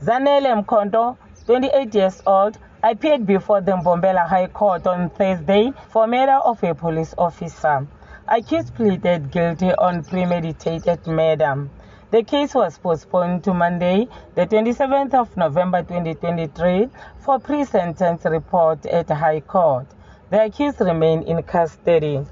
Zanele Mkhonto, 28 years old, appeared before the Mbombela High Court on Thursday for murder of a police officer. Accused pleaded guilty on premeditated murder. The case was postponed to Monday, the 27th of November 2023, for pre-sentence report at High Court. The accused remain in custody.